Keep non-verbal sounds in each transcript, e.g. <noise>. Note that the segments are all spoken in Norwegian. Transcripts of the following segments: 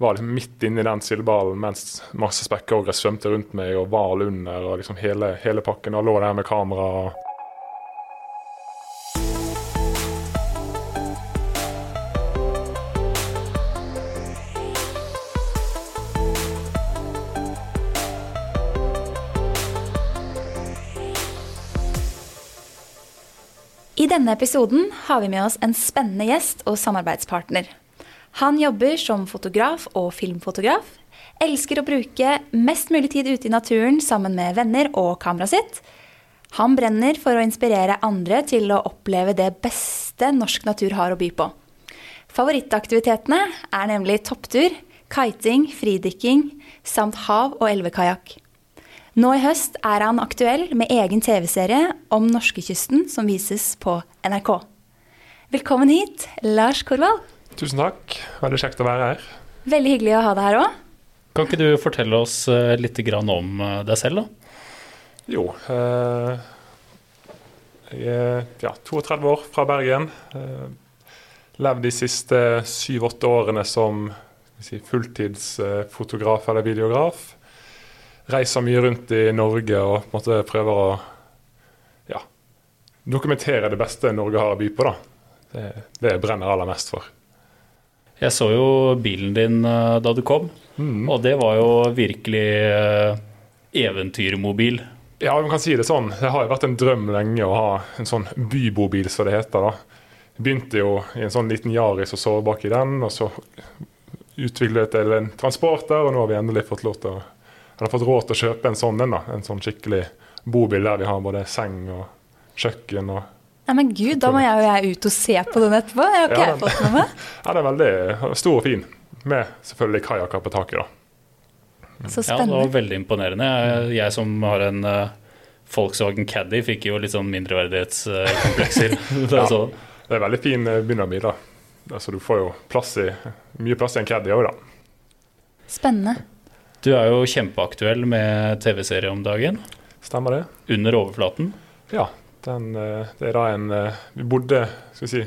var liksom midt inni den sildeballen mens masse spekkhoggere svømte rundt meg, og hval under, og liksom hele, hele pakken. Og lå der med kamera. I denne episoden har vi med oss en spennende gjest og samarbeidspartner. Han jobber som fotograf og filmfotograf. Elsker å bruke mest mulig tid ute i naturen sammen med venner og kameraet sitt. Han brenner for å inspirere andre til å oppleve det beste norsk natur har å by på. Favorittaktivitetene er nemlig topptur, kiting, fridykking samt hav- og elvekajakk. Nå i høst er han aktuell med egen TV-serie om norskekysten som vises på NRK. Velkommen hit, Lars Korvald. Tusen takk. Veldig kjekt å være her. Veldig hyggelig å ha deg her òg. Kan ikke du fortelle oss eh, litt om eh, deg selv, da? Jo. Eh, jeg er ja, 32 år fra Bergen. Eh, levd de siste syv-åtte årene som si, fulltidsfotograf eller videograf reiser mye rundt i Norge og på en måte prøver å ja, dokumentere det beste Norge har å by på. da. Det, det jeg brenner aller mest for. Jeg så jo bilen din eh, da du kom, mm. og det var jo virkelig eh, eventyrmobil. Ja, man kan si det sånn. Det har jo vært en drøm lenge å ha en sånn bybobil, som det heter. da. Begynte jo i en sånn liten Yaris og sove bak i den, og så utviklet det til en transporter, og nå har vi endelig fått lov til å eller fått råd til å kjøpe en sånn en. da, En sånn skikkelig bobil der vi har både seng og kjøkken. og Nei, men gud, Da må jeg jo jeg ut og se på den etterpå. Jeg har ikke ja, den, fått med meg. <laughs> Ja, Den er veldig stor og fin, med selvfølgelig kajakker på taket. da. Så spennende. Ja, det var veldig imponerende. Jeg, jeg som har en uh, Volkswagen Caddy, fikk jo litt sånn mindreverdighetskomplekser. <laughs> det, ja, det er veldig fin uh, begynnerbil. da. Altså, du får jo plass i, mye plass i en Caddy òg, da. Spennende. Du er jo kjempeaktuell med TV-serie om dagen. Stemmer det. Under overflaten. Ja. Den, eh, det er da en eh, Vi bodde skal vi si,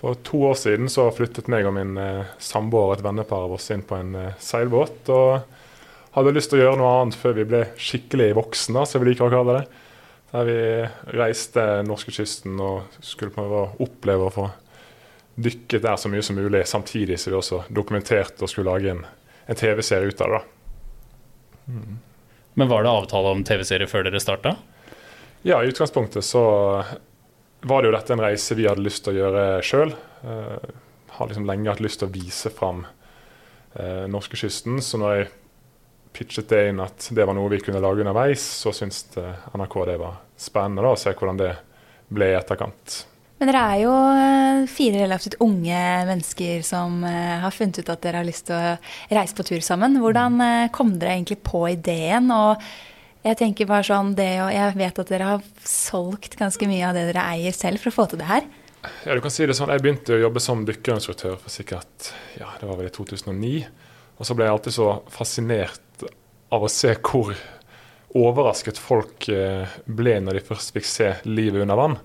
For to år siden så flyttet meg og min eh, samboer og et vennepar av oss inn på en seilbåt. Og hadde lyst til å gjøre noe annet før vi ble skikkelig voksne, som vi liker å kalle det. Der vi reiste norskekysten og skulle prøve å oppleve å få dykket der så mye som mulig, samtidig som vi også dokumenterte og skulle lage en, en TV-serie ut av det. da. Men var det avtale om TV-serie før dere starta? Ja, i utgangspunktet så var det jo dette en reise vi hadde lyst til å gjøre sjøl. Eh, har liksom lenge hatt lyst til å vise fram uh, norskekysten. Så når jeg pitchet det inn at det var noe vi kunne lage underveis, så syntes NRK det var spennende da, å se hvordan det ble i etterkant. Men dere er jo eh, fire relativt unge mennesker som eh, har funnet ut at dere har lyst til å reise på tur sammen. Hvordan eh, kom dere egentlig på ideen? Og jeg tenker bare sånn det, og jeg vet at dere har solgt ganske mye av det dere eier selv for å få til det her. Ja, du kan si det sånn. Jeg begynte å jobbe som dykkerinstruktør for sikkert ja, det var vel i 2009. Og så ble jeg alltid så fascinert av å se hvor overrasket folk ble når de først fikk se livet under vann.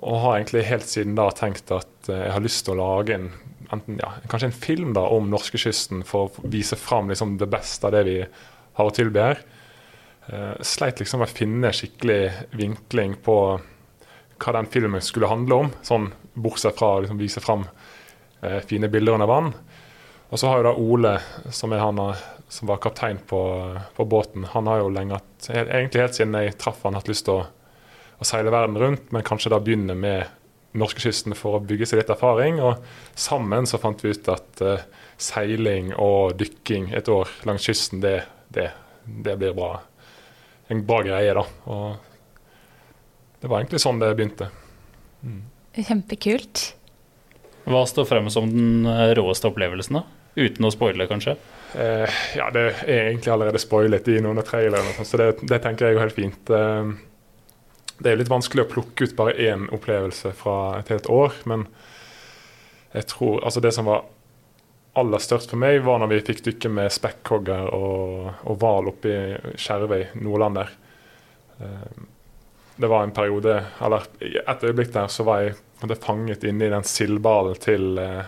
Og har egentlig helt siden da tenkt at eh, jeg har lyst til å lage en, enten, ja, kanskje en film da om norskekysten for å vise fram liksom, det beste av det vi har å tilby her. Uh, sleit liksom å finne skikkelig vinkling på hva den filmen skulle handle om, sånn bortsett fra å liksom, vise fram uh, fine bilder under vann. Og så har jo da Ole, som, han, som var kaptein på, på, båten, han har jo lenge, egentlig helt siden jeg traff han, hatt lyst til å å seile verden rundt, men kanskje da begynne med norskekysten for å bygge seg litt erfaring. Og sammen så fant vi ut at uh, seiling og dykking et år langs kysten, det, det, det, blir bra. En bra greie, da. Og det var egentlig sånn det begynte. Mm. Kjempekult. Hva står frem som den eh, råeste opplevelsen, da? Uten å spoile, kanskje? Eh, ja, det er egentlig allerede spoilet i noen av trailerne, så det, det, tenker jeg er jo helt fint. Eh, det er litt vanskelig å plukke ut bare én opplevelse fra et helt år. Men jeg tror altså det som var aller størst for meg, var når vi fikk dykke med spekkhogger og hval oppe i Skjervøy, Nordland der. Eh, det var en periode, eller et øyeblikk der, så var jeg fanget inne i den sildballen til, eh,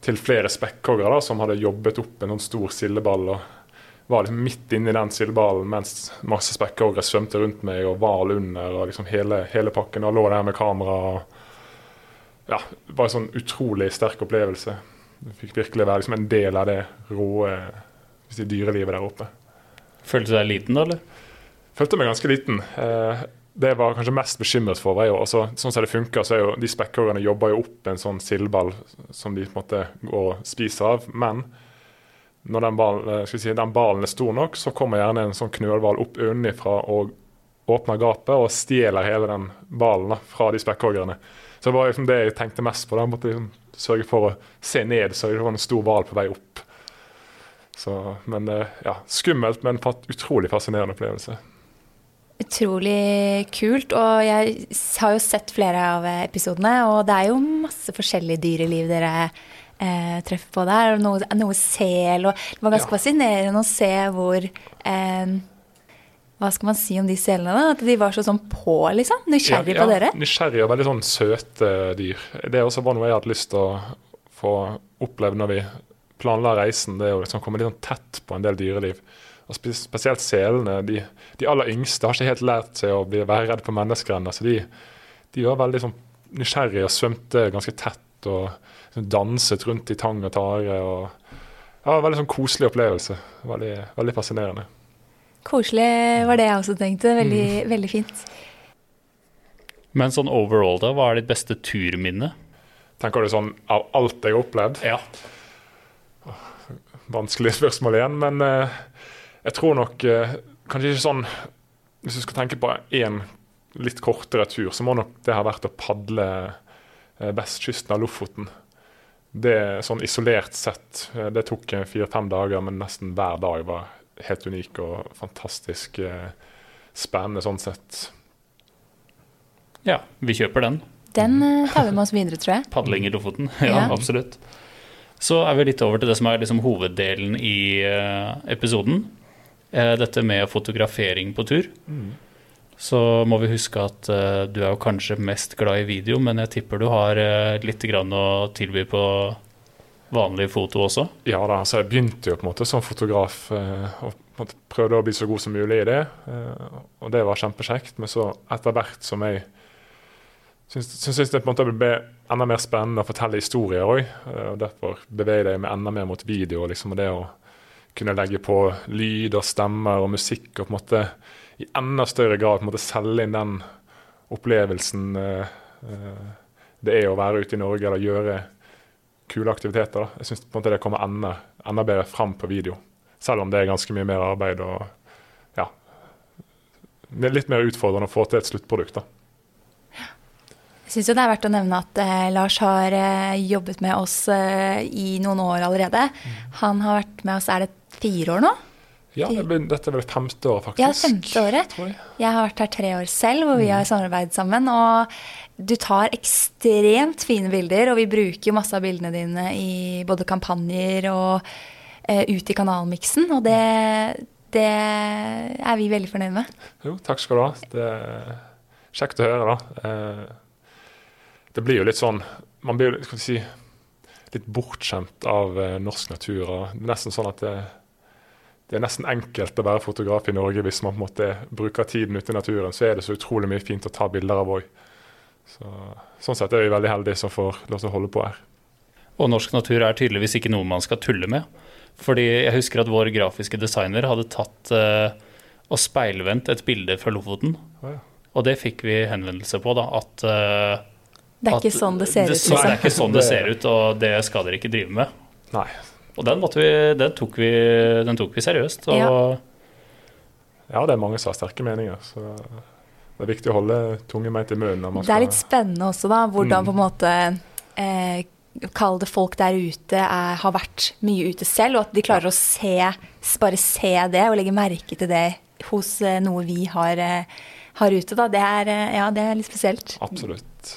til flere spekkhoggere som hadde jobbet opp en sånn stor sildeball. og var liksom midt inni den sildeballen mens masse spekkhoggere svømte rundt meg, og hval under, og liksom hele, hele pakken. Og lå der med kamera. og ja, Det var en sånn utrolig sterk opplevelse. Du fikk virkelig være liksom en del av det rå si, dyrelivet der oppe. Følte du deg liten da, eller? Følte meg ganske liten. Eh, det jeg var kanskje mest bekymret for, var jo altså, sånn som det funker, så er jo de spekkhoggerne jobber jo opp en sånn sildball som de på en måte går og spiser av. Men når den ballen, si, den ballen, er stor nok, så kommer gjerne en sånn knølhval opp unnifra og åpner gapet og stjeler hele den ballen da, fra de spekkhoggerne. Så det var liksom det jeg tenkte mest på. Da måtte liksom sørge for å se ned, så det var en stor hval på vei opp. Så, men ja, skummelt, men utrolig fascinerende opplevelse. Utrolig kult. Og jeg har jo sett flere av episodene, og det er jo masse forskjellige dyreliv dere eh, treffer på der. Noe, noe sel og Det var ganske ja. fascinerende å se hvor eh, Hva skal man si om de selene? da? At de var så sånn på, liksom? Nysgjerrige ja, ja, på dere? Nysgjerrige og veldig sånn søte dyr. Det også var noe jeg hadde lyst til å få oppleve når vi planla reisen. Det er å liksom komme litt sånn tett på en del dyreliv. Og Spesielt selene. De, de, aller yngste har ikke helt lært seg å bli, være redd for mennesker ennå. Så de, de, var veldig sånn nysgjerrige og svømte ganske tett. og danset rundt i tang og tare. og ja, Veldig sånn koselig opplevelse. Veldig, veldig, fascinerende. Koselig var det jeg også tenkte. Veldig, mm. veldig fint. Men sånn overall, da, hva er ditt beste turminne? Tenker du sånn av alt jeg har opplevd? Ja. Vanskelig spørsmål igjen, men uh, jeg tror nok uh, kanskje ikke sånn Hvis du skal tenke på én litt kortere tur, så må nok det ha vært å padle uh, vestkysten av Lofoten det sånn isolert sett, eh, det tok fire-fem dager, men nesten hver dag var helt unik og fantastisk eh, spennende sånn sett. Ja, vi kjøper den. Den eh, tar vi med oss videre, tror jeg. <laughs> Padling i Lofoten, ja, ja, absolutt. Så er vi litt over til det som er liksom hoveddelen i episoden. Dette med fotografering på tur. Mm. Så må vi huske at du er jo kanskje mest glad i video, men jeg tipper du har litt grann å tilby på vanlig foto også? Ja da, så jeg begynte jo på en måte som fotograf uh, og prøvde å bli så god som mulig i det. Uh, og det var kjempekjekt. Men så etter hvert som jeg syns, det på en måte ble enda mer spennende å fortelle historier òg. og derfor beveger jeg meg enda mer mot video. Liksom, og det å kunne legge på lyd og stemmer og musikk og på en måte i enda større grad på en måte selge inn den opplevelsen det er å være ute i Norge eller gjøre kule aktiviteter. Da. Jeg syns det kommer enda, enda, bedre fram på video. Selv om det er ganske mye mer arbeid og ja, litt mer utfordrende å få til et sluttprodukt. da. Jeg syns det er verdt å nevne at eh, Lars har eh, jobbet med oss eh, i noen år allerede. Mm. Han har vært med oss, er det fire år nå? Ja, det blir, dette er vel femte året, faktisk. Ja, femte året. Jeg. jeg. har vært her tre år selv, hvor vi mm. har samarbeidet sammen. Og du tar ekstremt fine bilder, og vi bruker jo masse av bildene dine i både kampanjer og uh, ut i kanalmiksen. Og det, det, er vi veldig fornøyd med. Jo, takk skal du ha. Det er kjekt å høre, da. Uh, det blir jo litt sånn Man blir vi si, litt bortskjemt av uh, norsk natur. og det er nesten sånn at det det er nesten enkelt å være fotograf i Norge hvis man på en måte bruker tiden ute i naturen. Så er det så utrolig mye fint å ta bilder av òg. Så, sånn sett er vi veldig heldige som får lov til å holde på her. Og norsk natur er tydeligvis ikke noe man skal tulle med. Fordi jeg husker at vår grafiske designer hadde tatt uh, og speilvendt et bilde fra Lofoten. Oh, ja. Og det fikk vi henvendelse på, da. At uh, Det er at, ikke sånn det ser ut. Liksom. det er ikke sånn det ser ut, og det skal dere ikke drive med. Nei, og den, vi, den, tok, vi, den tok, vi, seriøst. Og... Ja. ja. det er mange som har sterke meninger. Så det er viktig å holde tunge meg til munnen. Det er litt spennende også, da, hvordan mm. på en måte eh, Kall det folk der ute er, har vært mye ute selv, og at de klarer å se, bare se det og legge merke til det hos eh, noe vi har, eh, har ute. Da. Det er, eh, ja, det er litt spesielt. Absolutt.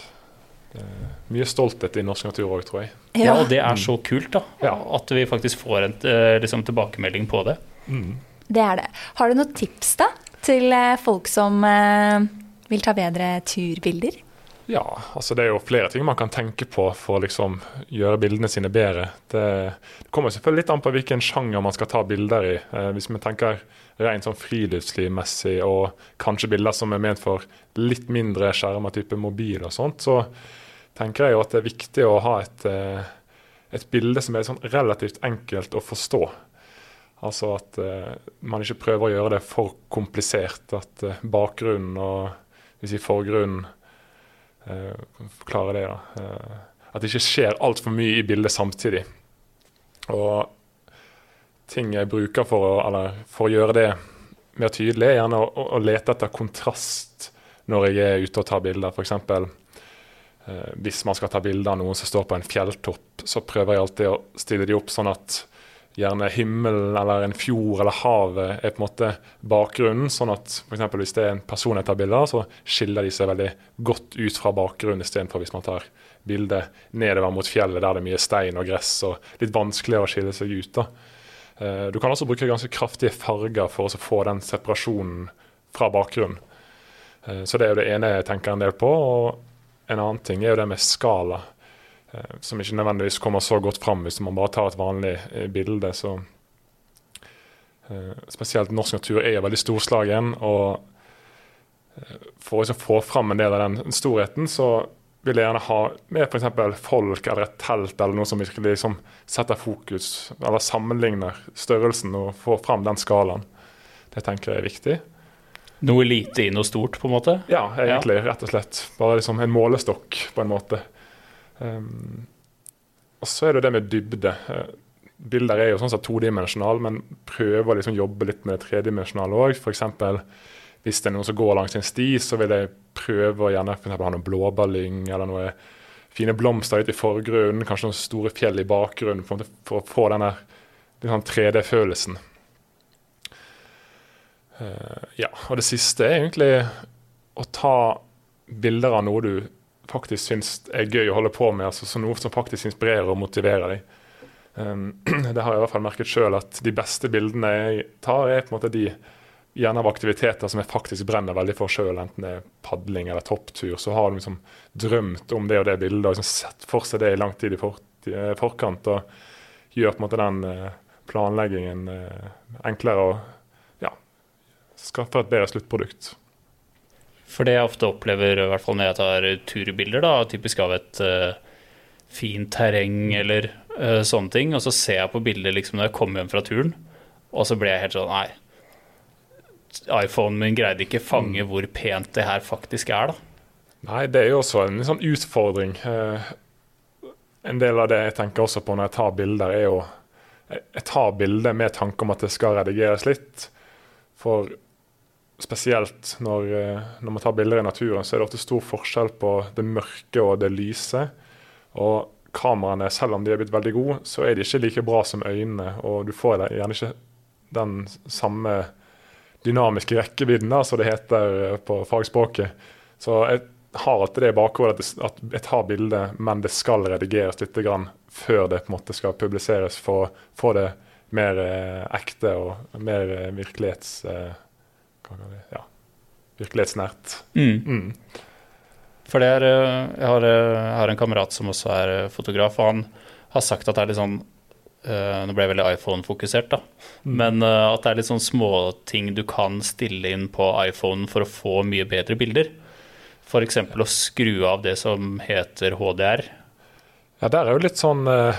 Det er mye stolthet i norsk natur òg, tror jeg. Ja. ja. og det er så kult, da. Ja. At vi faktisk får en eh, liksom, tilbakemelding på det. Mm. Det er det. Har du noen tips da, til eh, folk som uh, vil ta bedre turbilder? Ja, altså det er jo flere ting man kan tenke på for å liksom gjøre bildene sine bedre. Det, det, kommer selvfølgelig litt an på hvilken sjanger man skal ta bilder i. Eh, hvis vi tenker rent sånn friluftslivmessig og kanskje bilder som er ment for litt mindre skjermer, type mobil og sånt, så tenker jeg jo at det er viktig å ha et, eh, et bilde som er sånn relativt enkelt å forstå. Altså at uh, man ikke prøver å gjøre det for komplisert. At uh, bakgrunnen og hvis forgrunnen klarer det, da. At det ikke skjer altfor mye i bildet samtidig. Og ting jeg bruker for å, eller, for å gjøre det mer tydelig, er gjerne å, å, lete etter kontrast når jeg er ute og tar bilder. For Uh, hvis man skal ta bilde av noen som står på en fjelltopp, så prøver jeg alltid å stille de opp sånn at gjerne himmelen eller en fjord eller havet er på en måte bakgrunnen. Sånn at f.eks. hvis det er en person jeg tar bilde av, så skiller de seg veldig godt ut fra bakgrunnen, istedenfor hvis man tar bilde nedover mot fjellet der det er mye stein og gress og litt vanskeligere å skille seg ut. da. Eh, du kan også bruke ganske kraftige farger for å få den separasjonen fra bakgrunnen. Eh, så det er jo det ene jeg tenker en del på. Og en annen ting er jo det med skala. Eh, som ikke nødvendigvis kommer så godt fram hvis man bare tar et vanlig eh, bilde. så eh, Spesielt norsk natur er jo veldig storslagen. og For å liksom få fram en del av den storheten, så vil jeg gjerne ha med f.eks. folk eller et telt eller noe som virkelig liksom setter fokus, eller sammenligner størrelsen og får fram den skalaen. Det tenker jeg er viktig. Noe lite i noe stort, på en måte? Ja, egentlig. Ja. Rett og slett. Bare liksom en målestokk, på en måte. Um, og så er det det med dybde. Uh, bilder er jo sånn sett todimensjonale, men prøver å liksom jobbe litt med det tredimensjonale òg. F.eks. hvis det er noen som går langs en sti, så vil jeg prøve å gjerne for ha noen blåballing eller noe fine blomster ute i forgrunnen, kanskje noen store fjell i bakgrunnen, for, å få denne sånn 3D-følelsen. Uh, ja, og det siste er egentlig å ta bilder av noe du faktisk syns er gøy å holde på med. altså så Noe som faktisk inspirerer og motiverer deg. Um, <clears throat> det har jeg i hvert fall merket sjøl at de beste bildene jeg tar, er på en måte de gjerne av aktiviteter som jeg faktisk brenner veldig for sjøl, enten det er padling eller topptur. Så har du liksom drømt om det og det bildet og liksom sett for seg det i lang tid i eh, forkant. Og gjør på en måte den uh, planleggingen enklere og skaffer et bedre sluttprodukt. For det jeg ofte opplever, i hvert fall når jeg tar turbilder, da, typisk av et uh, fint terreng eller uh, sånne ting, og så ser jeg på bildet liksom når jeg kommer hjem fra turen, og så blir jeg helt sånn Nei, iPhonen min greide ikke fange mm. hvor pent det her faktisk er, da. Nei, det er jo også en sånn utfordring. Uh, en del av det jeg tenker også på når jeg tar bilder, er jo Jeg tar bilder med tanke om at det skal redigeres litt. For spesielt når, eh, når, man tar bilder i naturen, så er det ofte stor forskjell på det mørke og det lyse. Og kameraene, selv om de er blitt veldig gode, så er de ikke like bra som øynene. Og du får gjerne ikke den samme dynamiske rekkevidden som det heter eh, på fagspråket. Så jeg har alltid det i bakhodet at jeg tar bilder, men det skal redigeres litt før det på en måte skal publiseres, for å få det mer eh, ekte og mer virkelighets... Eh, ja, virkelighetsnært. Mm. Mm. For det er, eh, jeg har, eh, jeg har, en kamerat som også er eh, fotograf, og han har sagt at det er litt sånn uh, Nå ble jeg veldig iPhone-fokusert, da. Mm. Men uh, at det er litt sånn småting du kan stille inn på iPhone for å få mye bedre bilder. F.eks. å skru av det som heter HDR. Ja, der er jo litt sånn uh,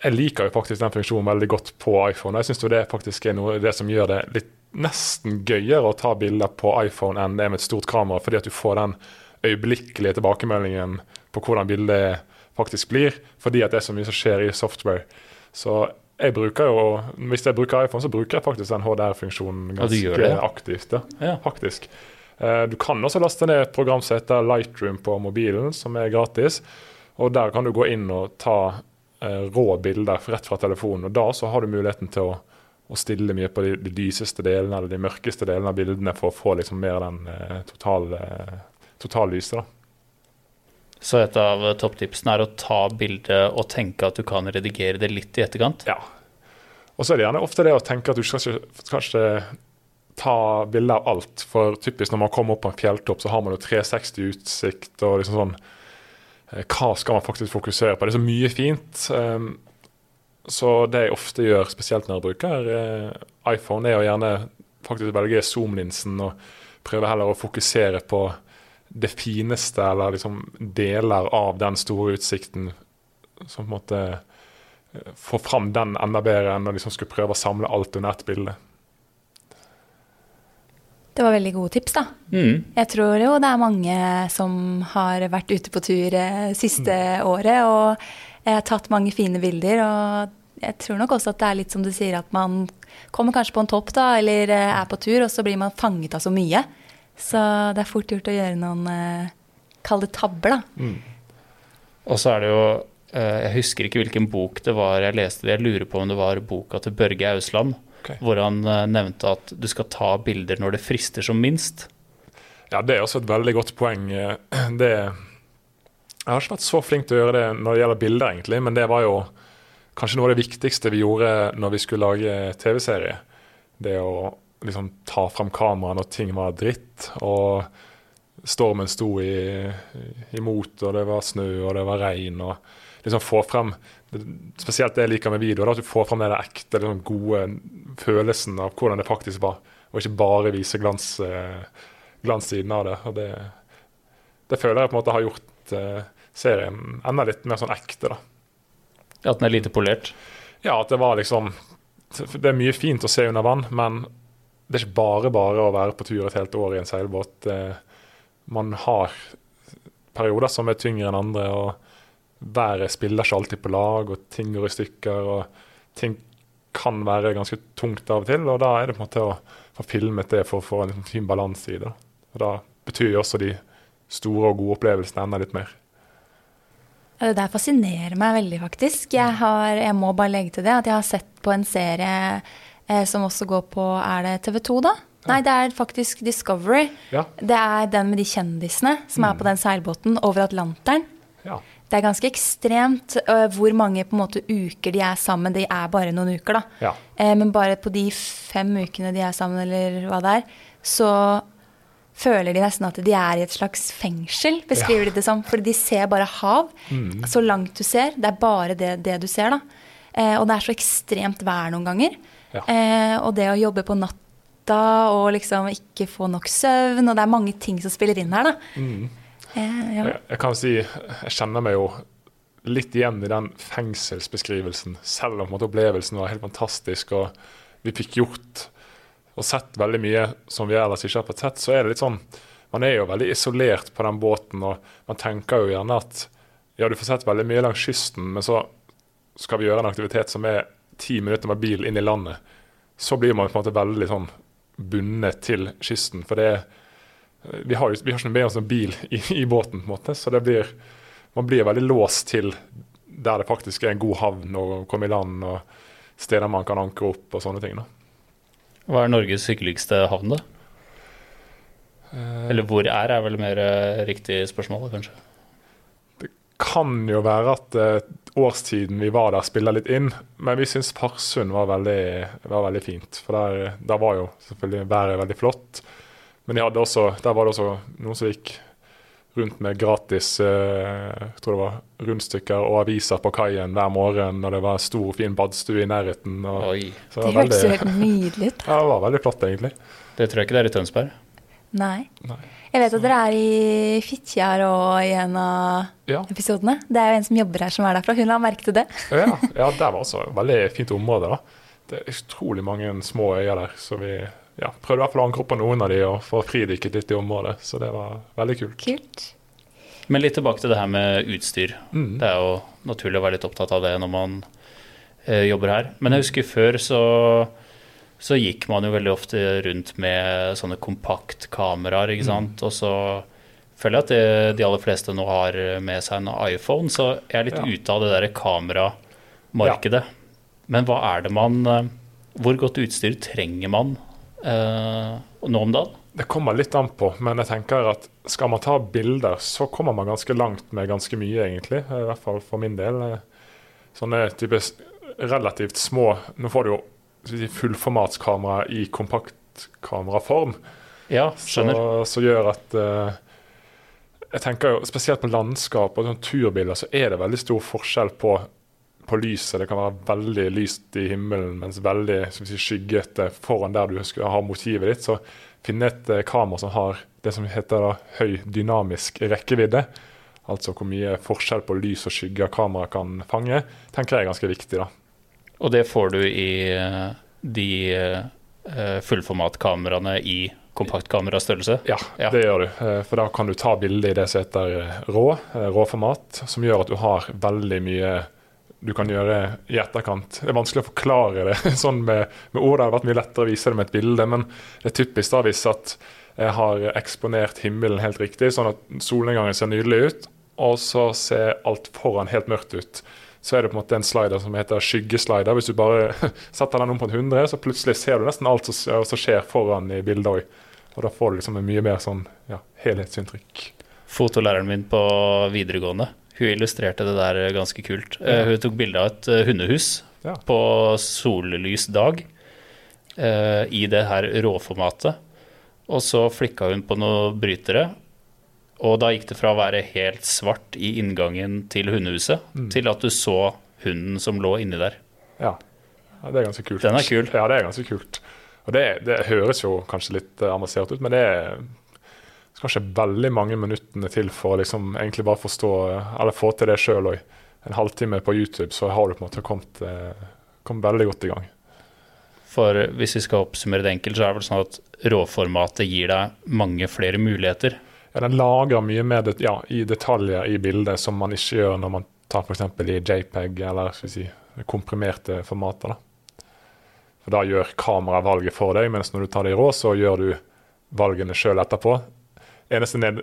Jeg liker jo faktisk den funksjonen veldig godt på iPhone. Jeg syns det faktisk er noe det som gjør det litt nesten gøyere å ta bilder på iPhone enn det er med et stort kamera, fordi at du får den øyeblikkelige tilbakemeldingen på hvordan bildet faktisk blir, fordi at det er så mye som skjer i software. Så jeg bruker jo, Hvis jeg bruker iPhone, så bruker jeg faktisk den HDR-funksjonen ganske ja, aktivt. Ja, ja. faktisk. Eh, du kan også laste ned et program som heter Lightroom på mobilen, som er gratis. og Der kan du gå inn og ta eh, rå bilder rett fra telefonen. og Da så har du muligheten til å og stille mye på de, de, lyseste delene eller de mørkeste delene av bildene for å få liksom mer den eh, totallyset. lyset. da. Så et av topptipsene er å ta bildet og tenke at du kan redigere det litt i etterkant? Ja. Og så er det gjerne ofte det å tenke at du skal ikke, skal ikke ta bilde av alt. For typisk når man kommer opp på en fjelltopp, så har man jo 360-utsikt og liksom sånn eh, Hva skal man faktisk fokusere på? Det er så mye fint. Så det jeg ofte gjør, spesielt når jeg bruker eh, iPhone, er å gjerne faktisk velge zoom-linsen og prøve heller å fokusere på det fineste, eller liksom deler av den store utsikten, som på en måte eh, får fram den enda bedre enn å liksom skulle prøve å samle alt under ett bilde. Det var veldig gode tips, da. Mm. Jeg tror jo det er mange som har vært ute på tur siste siste året og eh, tatt mange fine bilder. Og jeg tror nok også at det er litt som du sier, at man kommer kanskje på en topp, da, eller eh, er på tur, og så blir man fanget av så mye. Så det er fort gjort å gjøre noen eh, Kall det tabber, da. Og så er det jo eh, Jeg husker ikke hvilken bok det var jeg leste det. Jeg lurer på om det var boka til Børge Ausland, okay. hvor han eh, nevnte at du skal ta bilder når det frister som minst. Ja, det er også et veldig godt poeng. <clears throat> Det, jeg har ikke vært så flink til å gjøre det når det gjelder bilder, egentlig, men det var jo kanskje noe av det viktigste vi gjorde når vi skulle lage TV-serie. Det å liksom ta fram kameraet når ting var dritt, og stormen sto i, imot, og det var snø, og det var regn, og liksom få frem Spesielt det jeg liker med videoer, at du får frem den ekte, liksom gode følelsen av hvordan det faktisk var, og ikke bare vise glans, eh, glanssiden av det. Og det, det føler jeg på en måte har gjort eh, serien enda litt mer sånn ekte, da. At den er lite polert. Ja, at det var liksom Det er mye fint å se under vann, men det er ikke bare bare å være på tur et helt år i en seilbåt. Eh, Man har perioder som er tyngre enn andre, og været spiller ikke alltid på lag, og ting går i stykker, og ting kan være ganske tungt av og til, og da er det på en måte å få filmet det for å få en fin balanse i det. Og da betyr jo også de store og gode opplevelsene enda litt mer. Ja, Det der fascinerer meg veldig, faktisk. Jeg, har, jeg må bare legge til det at jeg har sett på en serie eh, som også går på Er det TV 2, da? Nei, det er faktisk Discovery. Ja. Det er den med de kjendisene som er på den seilbåten over Atlanteren. Ja. Det er ganske ekstremt uh, hvor mange på en måte uker de er sammen. De er bare noen uker, da. Ja. Eh, men bare på de fem ukene de er sammen, eller hva det er, så føler de nesten at de er i et slags fengsel, beskriver de det som. Fordi de ser bare hav. Så langt du ser. Det er bare det, det du ser, da. Eh, og det er så ekstremt vær noen ganger. Ja. Eh, og det å jobbe på natta og liksom ikke få nok søvn, og det er mange ting som spiller inn her, da. Eh, ja. Jeg, jeg kan si, jeg kjenner meg jo litt igjen i den fengselsbeskrivelsen, selv om måte, opplevelsen var helt fantastisk, og vi fikk gjort og sett veldig mye som vi ellers ikke har fått sett, så er det litt sånn Man er jo veldig isolert på den båten, og man tenker jo gjerne at ja, du får sett veldig mye langs kysten, men så skal vi gjøre en aktivitet som er ti minutter med bil inn i landet. Så blir man på en måte veldig sånn bundet til kysten, for det er vi har, jo, vi har ikke med oss en bil i, i båten, på en måte, så det blir, man blir veldig låst til der det faktisk er en god havn å komme i land, og steder man kan ankre opp og sånne ting. da. Hva er Norges hyggeligste havn, da? Eller hvor er, er vel mer eh, riktig spørsmål, kanskje. Det kan jo være at eh, årstiden vi var der, spiller litt inn, men vi syns Farsund var var veldig fint. For der, der var jo selvfølgelig været veldig flott. Men de hadde også, der var det også noen som gikk rundt med gratis eh, jeg tror det var rundstykker og aviser på kaien hver morgen, og det var stor, fin badstue i nærheten. Og, Oi. så Det det, hørtes jo helt nydelig ut. <laughs> ja, det var veldig flott, egentlig. Det tror jeg ikke det er i Tønsberg. Nei. Nei. Jeg vet at dere er i Fitjar og i en av Ja. episodene. Det er jo en som jobber her som er derfra. Hun la merke til det. Ja, ja, der var også et veldig fint område. da. Det er utrolig mange små øyer der, så vi ja, prøvde i hvert fall å ankre opp på noen av de og få fridykket litt i området. Så det var veldig kult. Kult. Men litt tilbake til det her med utstyr. Mm. Det er jo naturlig å være litt opptatt av det når man eh, jobber her. Men jeg husker før så, så gikk man jo veldig ofte rundt med sånne kompaktkameraer, ikke sant. Og så føler jeg at det, de aller fleste nå har med seg en iPhone, så jeg er litt Ja. ute av det der kameramarkedet. Men hva er det man eh, Hvor godt utstyr trenger man nå om dagen? Det kommer litt an på, men jeg tenker at skal man ta bilder, så kommer man ganske langt med ganske mye, egentlig. I hvert fall for min del. Sånne type relativt små Nå får du jo fullformatskamera i kompakt kompaktkameraform. Ja, skjønner. Så, så gjør at uh, Jeg tenker jo spesielt på landskap og sånn turbilder, så er det veldig stor forskjell på, på lyset. Det kan være veldig lyst i himmelen, mens veldig si, skyggete foran der du skal ha motivet ditt. Så finne et uh, kamera som har det som heter da, høy dynamisk rekkevidde, altså hvor mye forskjell på lys og skygge kameraet kan fange, tenker jeg er ganske viktig. da. Og det får du i uh, de fullformatkameraene i kompaktkamerastørrelse? Ja, ja, det gjør du. Eh, for da kan du ta bilde i det som heter eh, rå, eh, råformat, som gjør at du har veldig mye du kan gjøre i etterkant. Det er vanskelig å forklare det <laughs> sånn med, med ord. Det hadde vært mye lettere å vise det med et bilde, men det er typisk da hvis at jeg har eksponert himmelen helt riktig, sånn at solnedgangen ser nydelig ut, og så ser alt foran helt mørkt ut. Så er det på en måte en slider som heter skyggeslider. Hvis du bare <laughs> setter den om på en 100, så plutselig ser du nesten alt som, skjer foran i bildet òg. Og da får du liksom en mye mer sånn ja, helhetsinntrykk. Fotolæreren min på videregående hun illustrerte det der ganske kult. Ja. Hun tok bilde av et eh, hundehus ja. på sollys dag uh, i det her råformatet. Og så flikka hun på noen brytere, og da gikk det fra å være helt svart i inngangen til hundehuset, mm. til at du så hunden som lå inni der. Ja. ja. det er ganske kult. Den er kul. Ja, det er ganske kult. Og det, det høres jo kanskje litt avansert ut, men det er kanskje veldig mange minuttene til for å liksom egentlig bare forstå, eller få til det sjøl òg. En halvtime på YouTube, så har du på en måte kommet, uh, kommet veldig godt i gang. For hvis vi skal oppsummere det enkelt, så er det vel sånn at råformatet gir deg mange flere muligheter. Ja, den lager mye mer det, ja, i detaljer i bildet som man ikke gjør når man tar f.eks. i JPEG eller skal si, komprimerte formater. da. For Da gjør kameraet valget for deg, mens når du tar det i rå, så gjør du valgene sjøl etterpå. Eneste ned,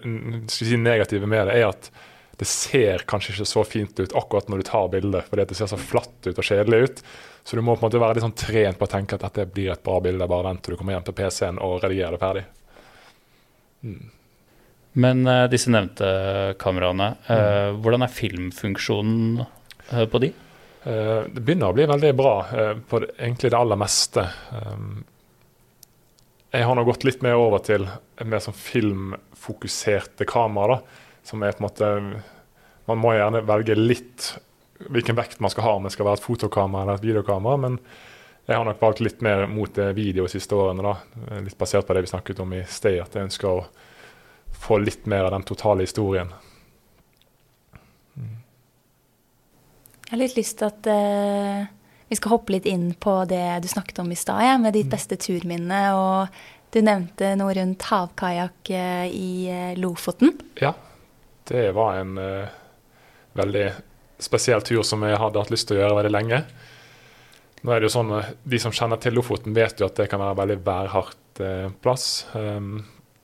si negative med det er at det ser kanskje ikke så fint ut akkurat når du tar bildet, fordi det ser så flatt ut og kjedelig ut. Så du må på en måte være litt sånn trent på å tenke at dette blir et bra bilde. Bare vent til du kommer hjem til PC-en og redigerer det ferdig. Mm. Men uh, disse nevnte kameraene, uh, mm. hvordan er filmfunksjonen uh, på de? Eh, det begynner å bli veldig bra eh, på det, egentlig det aller meste. Um, jeg har nå gått litt mer over til mer sånn filmfokuserte kamera. da, Som er på en måte Man må gjerne velge litt hvilken vekt man skal ha, om det skal være et fotokamera eller et videokamera. Men jeg har nok valgt litt mer mot video de siste årene. da, Litt basert på det vi snakket om i sted, at jeg ønsker å få litt mer av den totale historien. Jeg har litt lyst til at uh, vi skal hoppe litt inn på det du snakket om i stad, ja, med ditt mm. beste turminne. Og du nevnte noe rundt havkajakk uh, i uh, Lofoten. Ja, det var en veldig spesiell tur som jeg hadde hatt lyst til å gjøre veldig lenge. Nå er det jo sånn, De som kjenner til Lofoten, vet jo at det kan være en veldig værhardt plass. Um,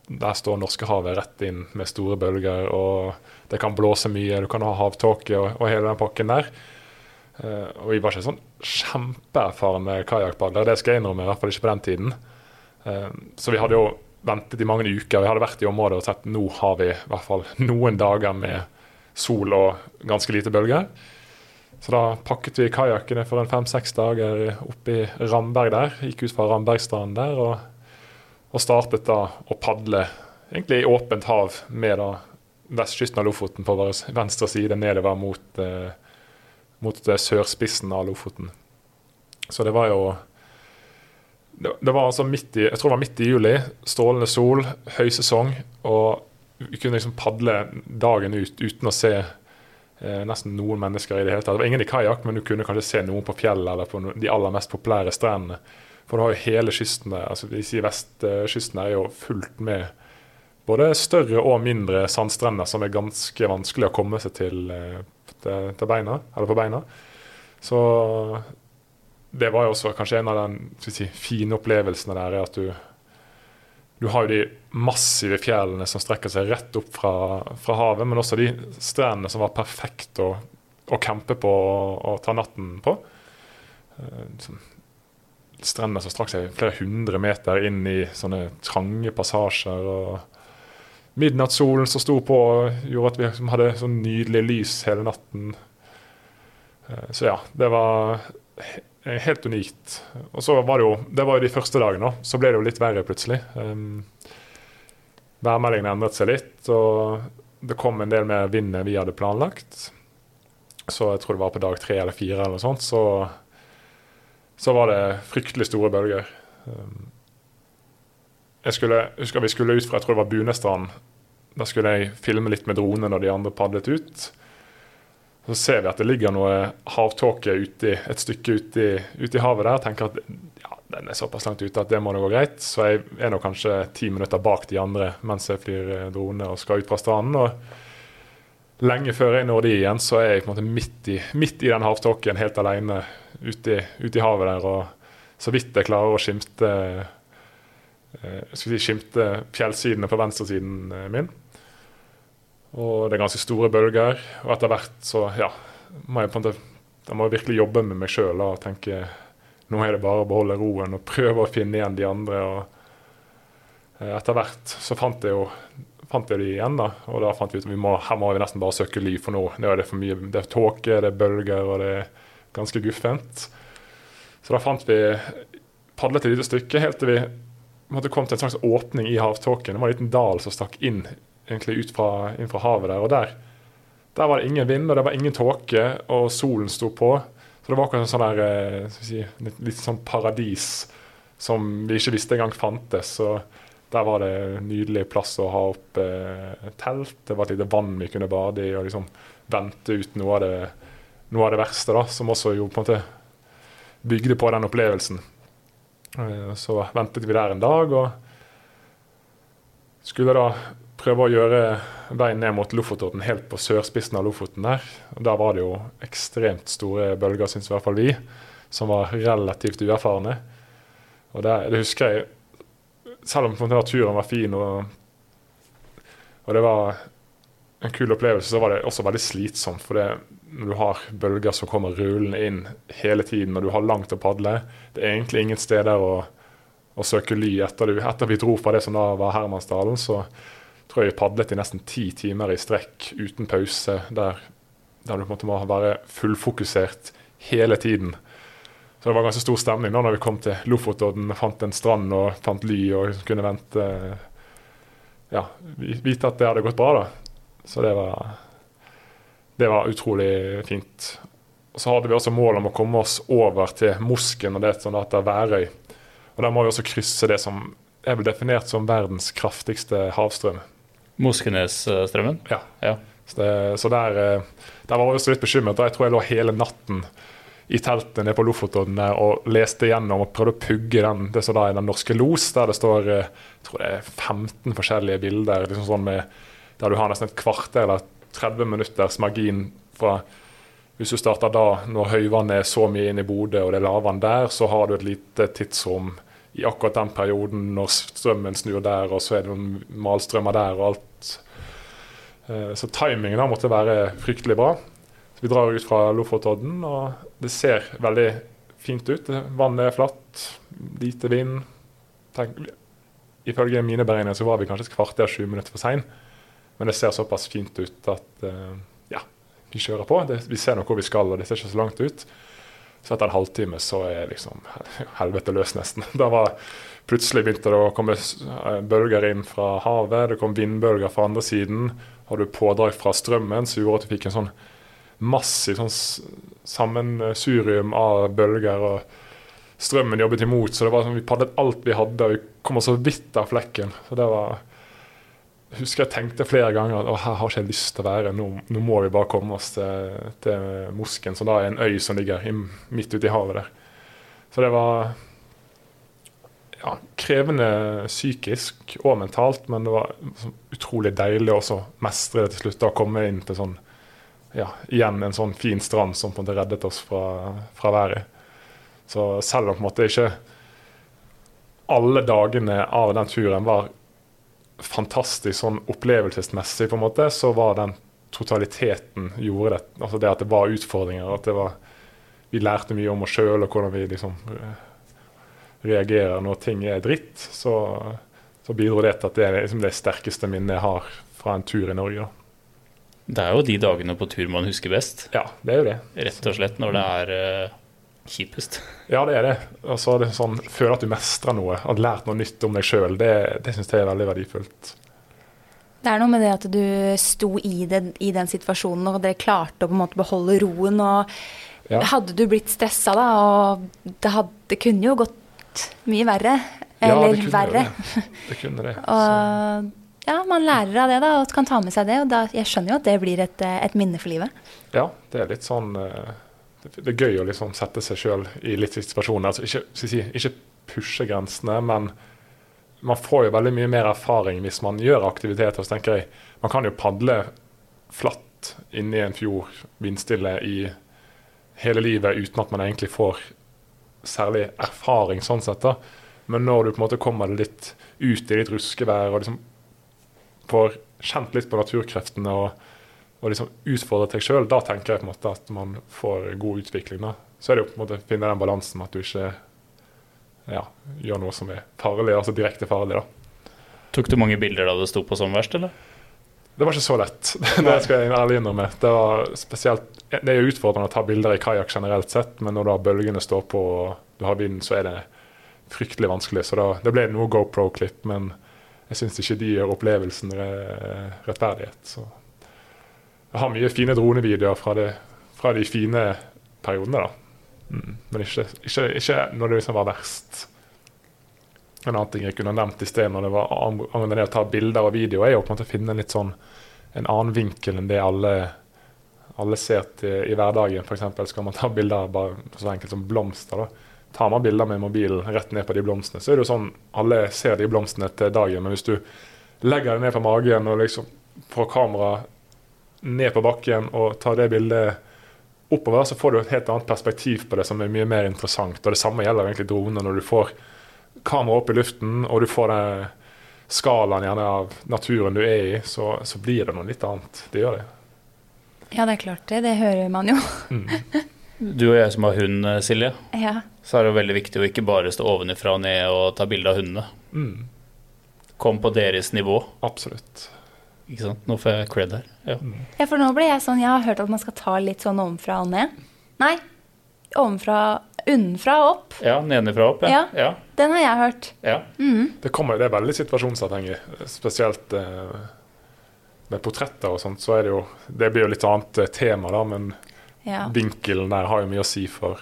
der står Norskehavet rett inn med store bølger, og det kan blåse mye. Du kan ha havtåke og, og hele den pakken der. Uh, og vi var ikke sånn kjempeerfaren kajakkpadler, det skal jeg innrømme, i hvert fall ikke på den tiden. Uh, så vi hadde jo ventet i mange uker. Vi hadde vært i området og sett nå har vi i hvert fall noen dager med sol og ganske lite bølger. Så da pakket vi kajakkene for en fem-seks dager oppe i Ramberg der. Gikk ut fra Rambergstranden der og, og, startet da å padle egentlig i åpent hav med da vestkysten av Lofoten på vår venstre side nedover mot eh, mot sørspissen av Lofoten. Så det var jo det, var altså midt i, Jeg tror det var midt i juli. Strålende sol, høysesong. Og vi kunne liksom padle dagen ut uten å se eh, nesten noen mennesker i det hele tatt. Det var ingen i kajakk, men du kunne kanskje se noen på fjellet eller på de aller mest populære strendene. For du har jo hele kysten der. altså de sier Vestkysten er jo fullt med både større og mindre sandstrender som er ganske vanskelig å komme seg til eh, til, til beina, eller på beina. Så det var jo også kanskje en av de si, fine opplevelsene der, er at du du har jo de massive fjellene som strekker seg rett opp fra, fra havet, men også de strendene som var perfekte å, å campe på og, og, ta natten på. Strendene som strakk seg flere hundre meter inn i sånne trange passasjer. og midnattssolen som sto på, gjorde at vi liksom hadde sånn nydelig lys hele natten. Eh, så ja, det var eh, helt unikt. Og så var det jo Det var jo de første dagene, så ble det jo litt verre plutselig. Værmeldingene værmeldingen endret seg litt, og det kom en del mer vind enn vi hadde planlagt. Så jeg tror det var på dag tre eller fire eller noe sånt, så, så var det fryktelig store bølger. Jeg skulle, husker vi skulle ut fra jeg tror det var Bunestrand. Da skulle jeg filme litt med drone når de andre padlet ut. Så ser vi at det ligger noe havtåke et stykke ute i, ut i, havet der. tenker at ja, den er såpass langt ute at det må da gå greit. Så jeg er nå kanskje ti minutter bak de andre mens jeg flyr eh, drone og skal ut fra stranden. Og lenge før jeg når de igjen, så er jeg på en måte midt i, midt i den havtåken helt alene ute i, ute i havet der. Og så vidt jeg klarer å skimte, eh, si, skimte fjellsidene på venstresiden eh, min. Og det er ganske store bølger. Og etter hvert så ja, må jeg måte jeg virkelig jobbe med meg sjøl og tenke nå er det bare å beholde roen og prøve å finne igjen de andre. og eh, Etter hvert så fant jeg jo fant jeg de igjen, da, og da fant vi ut at vi må, her må vi nesten bare søke ly, for nå nå er det for mye. Det er tåke, det er bølger, og det er ganske guffent. Så da fant vi padlet et lite stykke helt til vi måtte komme til en slags åpning i havtåken. Det var en liten dal som stakk inn egentlig ut fra, inn fra havet der. Og der, der, var det ingen vind, og det var ingen tåke, og solen sto på. Så det var akkurat sånn der, eh, si, litt, litt, sånn paradis som vi ikke visste engang fantes. Så der var det en nydelig plass å ha opp eh, telt. Det var et lite vann vi kunne bade i, og liksom vente ut noe av det, noe av det verste, da, som også jo på en måte bygde på den opplevelsen. Eh, så ventet vi der en dag, og skulle da prøve å gjøre veien ned mot Lofotodden helt på sørspissen av Lofoten der. Og Der var det jo ekstremt store bølger, syns i hvert fall vi, som var relativt uerfarne. Og det, det husker jeg, selv om naturen var fin og, og det var en kul opplevelse, så var det også veldig slitsomt. For det, når du har bølger som kommer rullende inn hele tiden, og du har langt å padle Det er egentlig ingen steder å, å søke ly etter, du, etter vi dro fra det som da var Hermansdalen. så tror jeg vi padlet i nesten ti timer i strekk uten pause, der, der du på en måte må være fullfokusert hele tiden. Så det var ganske stor stemning da når vi kom til Lofotodden, fant en strand og fant ly og kunne vente Ja, vite at det hadde gått bra, da. Så det var, det var utrolig fint. Og Så hadde vi også mål om å komme oss over til Mosken og det som heter Værøy. Og Der må vi også krysse det som er vel definert som verdens kraftigste havstrøm. Moskenesstrømmen? Ja. ja. Så, det, så der, eh, der, var jeg også litt bekymret. Jeg tror jeg lå hele natten i teltet nede på Lofotodden og leste gjennom og prøvde å pugge den, det som da er Den norske los, der det står eh, jeg tror det er 15 forskjellige bilder liksom sånn med, der du har nesten et kvarter eller 30 minutters margin fra hvis du starter da når høyvannet er så mye inn i Bodø og det er lavvann der, så har du et lite tidsrom i akkurat den perioden når strømmen snur der, og så er det noen malstrømmer der og alt. Eh, så timingen da måtte være fryktelig bra. Så vi drar ut fra Lofotodden, og det ser veldig fint ut. Vannet er flatt, lite vind. Tenk, ifølge mine beregninger så var vi kanskje et kvarter, sju minutter for sein. Men det ser såpass fint ut at eh, ja, vi kjører på. Det, vi ser nå hvor vi skal, og det ser ikke så langt ut. Så etter en halvtime så er liksom <laughs> helvete løs, nesten. Da var plutselig begynte det å komme eh, bølger inn fra havet, det kom vindbølger fra andre siden. Hadde du pådrag fra strømmen som gjorde at du fikk en sånn massiv sånn sammensurium av bølger. og Strømmen jobbet imot, så det var sånn, vi padlet alt vi hadde, og vi kom så vidt av flekken. Så det var husker jeg tenkte flere ganger at her har ikke jeg lyst til å være. Nå, nå må vi bare komme oss til, til Mosken, som da er en øy som ligger i, midt ute i havet der. Så det var ja, krevende psykisk og mentalt, men det var utrolig deilig å mestre det til slutt. Da komme inn til sånn ja, igjen en sånn fin strand som på en måte reddet oss fra, fra været. Så selv om på en måte ikke alle dagene av den turen var fantastisk sånn opplevelsesmessig, på en måte, så var den totaliteten gjorde det. Altså det at det var utfordringer. at det var, Vi lærte mye om oss sjøl og hvordan vi liksom eh, reagerer når ting er dritt. Så, så bidro det til at det er liksom det sterkeste minnet jeg har fra en tur i Norge. Det er jo de dagene på tur man husker best. Ja, det er jo det. Rett og slett når det er uh, kjipest. Ja, det er det. Altså, det er sånn, føle at du mestrer noe, har lært noe nytt om deg sjøl. Det, det syns jeg er veldig verdifullt. Det er noe med det at du sto i, det, i den situasjonen, og dere klarte å på en måte beholde roen. og Ja. Hadde du blitt stressa da, og det, hadde, det kunne jo gått mye verre. Ja, Eller jo verre. det. Det kunne det. <laughs> Og ja, man lærer av det da, og kan ta med seg det. Og da, jeg skjønner jo at det blir et, et minne for livet. ja, det er litt sånn eh, Det er gøy å liksom sette seg sjøl i litt situasjoner. Altså ikke, ikke pushe grensene, men man får jo veldig mye mer erfaring hvis man gjør aktiviteter. Så tenker jeg, Man kan jo padle flatt inni en fjord vindstille i hele livet uten at man egentlig får særlig erfaring sånn sett. da. Men når du på en måte kommer litt ut i litt ruskevær og liksom får kjent litt på naturkreftene og, og liksom utfordre deg sjøl, da tenker jeg på en måte at man får god utvikling. da. Så er det jo på en måte å finne den balansen med at du ikke ja, gjør noe som er farlig, altså direkte farlig. da. Tok du mange bilder da det sto på som verst, eller? Det var ikke så lett, <laughs> det skal jeg ærlig innrømme. Det var spesielt, det er jo utfordrende å ta bilder i kajakk generelt sett, men når da bølgene står på og du har vinden, så er det fryktelig vanskelig. Så da, det ble noe GoPro-klipp, men jeg syns ikke de gjør opplevelsen re- rettferdighet. Så jeg har mye fine dronevideoer fra, det, fra de fine periodene, da. Mm. Men ikke, ikke, ikke når det liksom var verst. En annen ting jeg kunne nevnt i sted når det var angående det å ta bilder og video, er jo på en måte å finne litt sånn en annen vinkel enn det alle, alle ser til i hverdagen. F.eks. skal man ta bilder bare så enkelt som blomster. da. Tar man bilder med mobilen rett ned på de blomstene, så er det jo sånn alle ser de blomstene til dagen. Men hvis du legger det ned på magen og liksom får kameraet ned på bakken og tar det bildet oppover, så får du et helt annet perspektiv på det som er mye mer interessant. Og det samme gjelder egentlig droner. Når du får kamera opp i luften, og du får den skalaen gjerne av naturen du er i, så, så blir det noe litt annet. Det gjør det. Ja, det er klart det. Det hører man jo. <laughs> Du og jeg som har hund, Silje, Ja. så er det jo veldig viktig å ikke bare stå ovenifra og ned og ta bilde av hundene. Mm, Kom på deres nivå. absolutt. Ikke sant? Nå får jeg cred her. Ja. ja, for nå ble jeg sånn Jeg har hørt at man skal ta litt sånn ovenfra og ned. Nei, ovenfra Unnenfra og opp. ja, nedenfra og opp, ja. Ja. Den har jeg hørt. ja. Det, kommer, det er veldig situasjonsavhengig. Spesielt eh, med portretter og sånt, så er det jo Det blir jo litt annet eh, tema, da, men Ja. vinkelen der har jo mye å si for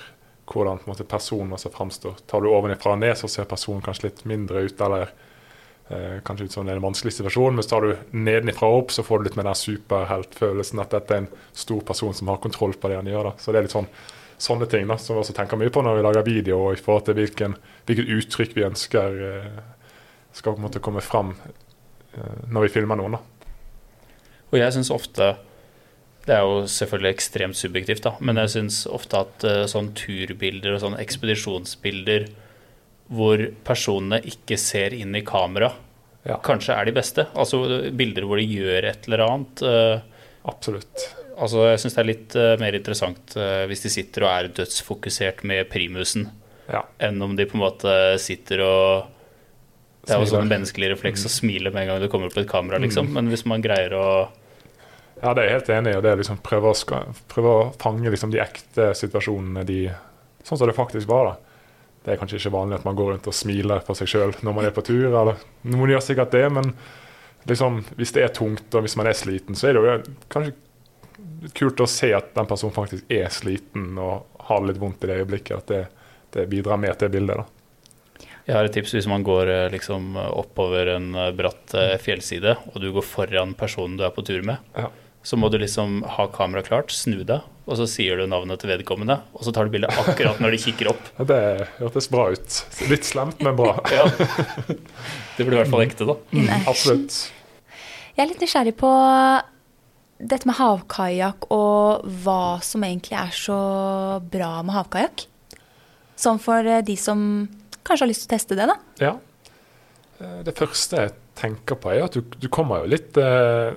hvordan på en måte, personen også framstår. Tar du ovenfra og ned, så ser personen kanskje litt mindre ut, eller kanskje ut som er en vanskelig situasjon. Men tar du nedenifra og opp, så får du litt med den superheltfølelsen at dette er en stor person som har kontroll på det han gjør. da. Så det er litt sånn sånne ting da, som vi også tenker mye på når vi lager video, og i forhold til hvilken, hvilket uttrykk vi ønsker eh, skal på en måte komme fram eh, når vi filmer noen. da. Og jeg syns ofte Det er jo selvfølgelig ekstremt subjektivt, da, men jeg syns ofte at eh, sånn turbilder og sånn ekspedisjonsbilder hvor personene ikke ser inn i kamera, Ja. kanskje er de beste. Altså bilder hvor de gjør et eller annet. eh, Absolutt. Altså, jeg syns det er litt eh, mer interessant eh, hvis de sitter og er dødsfokusert med primusen, Ja. enn om de på en måte sitter og Det er jo sånn menneskelig refleks å smile med en gang du kommer på et kamera, liksom. Men hvis man greier å Ja, det er jeg helt enig i. og det er liksom prøve å, prøve å fange liksom de ekte situasjonene de, sånn som det faktisk var. da. Det er kanskje ikke vanlig at man går rundt og smiler for seg sjøl når man er på tur. eller Noen gjør sikkert det, men liksom, hvis det er tungt og hvis man er sliten, så er det jo kanskje kult å se at den personen faktisk er sliten og har det litt vondt i det øyeblikket. At det, det bidrar mer til bildet. da. Jeg har et tips hvis man går eh, liksom oppover en eh, bratt eh, fjellside, og du går foran personen du er på tur med. Ja. Så må du liksom ha kameraet klart, snu deg, og så sier du navnet til vedkommende. Og så tar du bildet akkurat når de kikker opp. <laughs> Ja, Det hørtes bra ut. Litt slemt, men bra. <laughs> Ja. Det blir i hvert fall ekte, da. Mm. Absolutt. Jeg er litt nysgjerrig på dette med havkajakk og hva som egentlig er så bra med havkajakk. Sånn for eh, de som kanskje har lyst til å teste det, da. Ja. Eh, Det første jeg tenker på, er at du, du kommer jo litt eh,